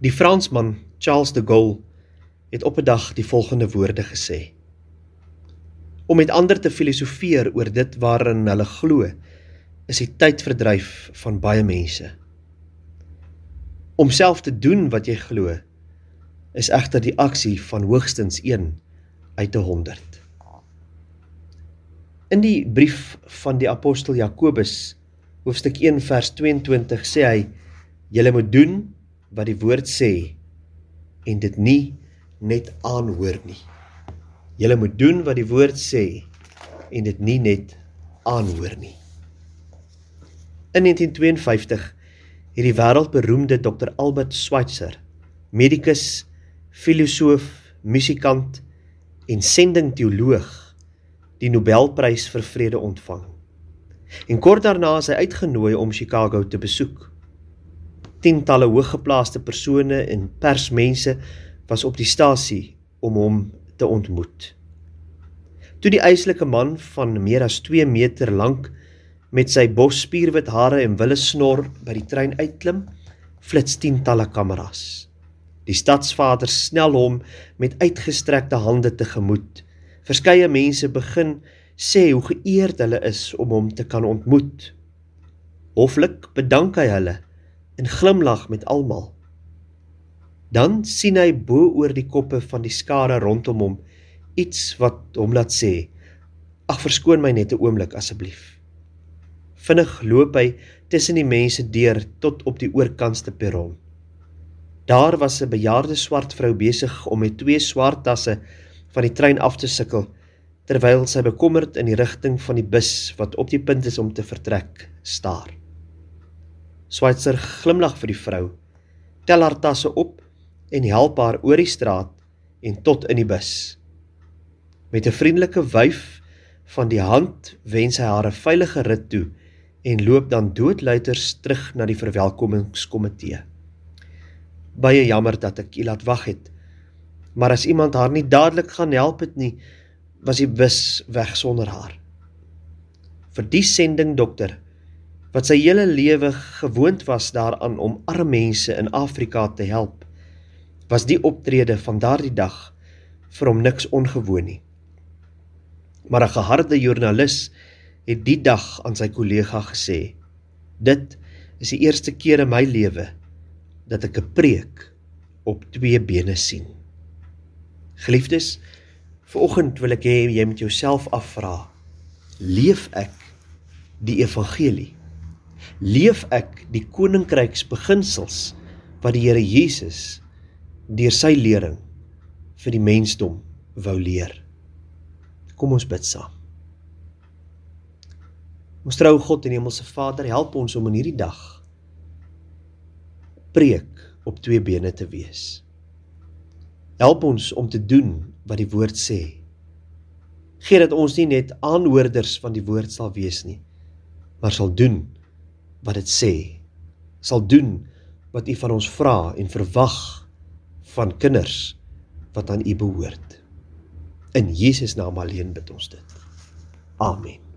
Die Fransman Charles de Gaulle het op 'n dag die volgende woorde gesê: Om met ander te filosofeer oor dit waarin hulle glo, is die tydverdryf van baie mense. Om self te doen wat jy glo, is egter die aksie van hoogstens 1 uit 100. In die brief van die apostel Jakobus, hoofstuk 1 vers 22 sê hy: "Julle moet doen wat die woord sê en dit nie net aanhoor nie. Julle moet doen wat die woord sê en dit nie net aanhoor nie. In 1952 het die wêreldberoemde Dr Albert Schweitzer, medikus, filosoof, musikant en sendingteoloog, die Nobelprys vir vrede ontvang. En kort daarna is hy uitgenooi om Chicago te besoek. Tientalle hooggeplaaste persone en persmense was op die stasie om hom te ontmoet. Toe die eislike man van meer as 2 meter lank met sy bos spierwit hare en wille snor by die trein uitklim, flits tientalle kameras. Die stadsvader snel hom met uitgestrekte hande tegemoet. Verskeie mense begin sê hoe geëerd hulle is om hom te kan ontmoet. Hoflik bedank hy hulle en glimlag met almal. Dan sien hy bo oor die koppe van die skare rondom hom iets wat hom laat sê: "Ag verskoon my net 'n oomblik asseblief." Vinnig loop hy tussen die mense deur tot op die oorkantste perron. Daar was 'n bejaarde swart vrou besig om met twee swart tasse van die trein af te sukkel terwyl sy bekommerd in die rigting van die bus wat op die punt is om te vertrek staar. Switser glimlag vir die vrou, tel haar tasse op en help haar oor die straat en tot in die bus. Met 'n vriendelike wyf van die hand wens hy haar 'n veilige rit toe en loop dan doodluiters terug na die verwelkomingskomitee. Baie jammer dat ek u laat wag het. Maar as iemand haar nie dadelik gaan help het nie, was die bus weg sonder haar. Vir die sending dokter wat sy hele lewe gewoond was daaraan om arme mense in Afrika te help, was die optrede van daardie dag vir hom niks ongewoon nie. Maar 'n geharde joernalis het die dag aan sy kollega gesê: "Dit is die eerste keer in my lewe dat ek 'n preek op twee bene sien." Geliefdes, vanoggend wil ek hê jy moet jouself afvra: Leef ek die evangelie? Leef ek die koninkryksbeginsels wat die Here Jesus deur sy lering vir die mensdom wou leer. Kom ons bid saam. Ons trou God en Hemelse Vader, help ons om in hierdie dag preek op twee bene te wees. Help ons om te doen wat die woord sê. Gee dat ons nie net aanhoorders van die woord sal wees nie, maar sal doen wat dit sê. Sal doen wat U van ons vra en verwag van kinders wat aan U behoort. In Jesus naam alleen bid ons dit. Amen.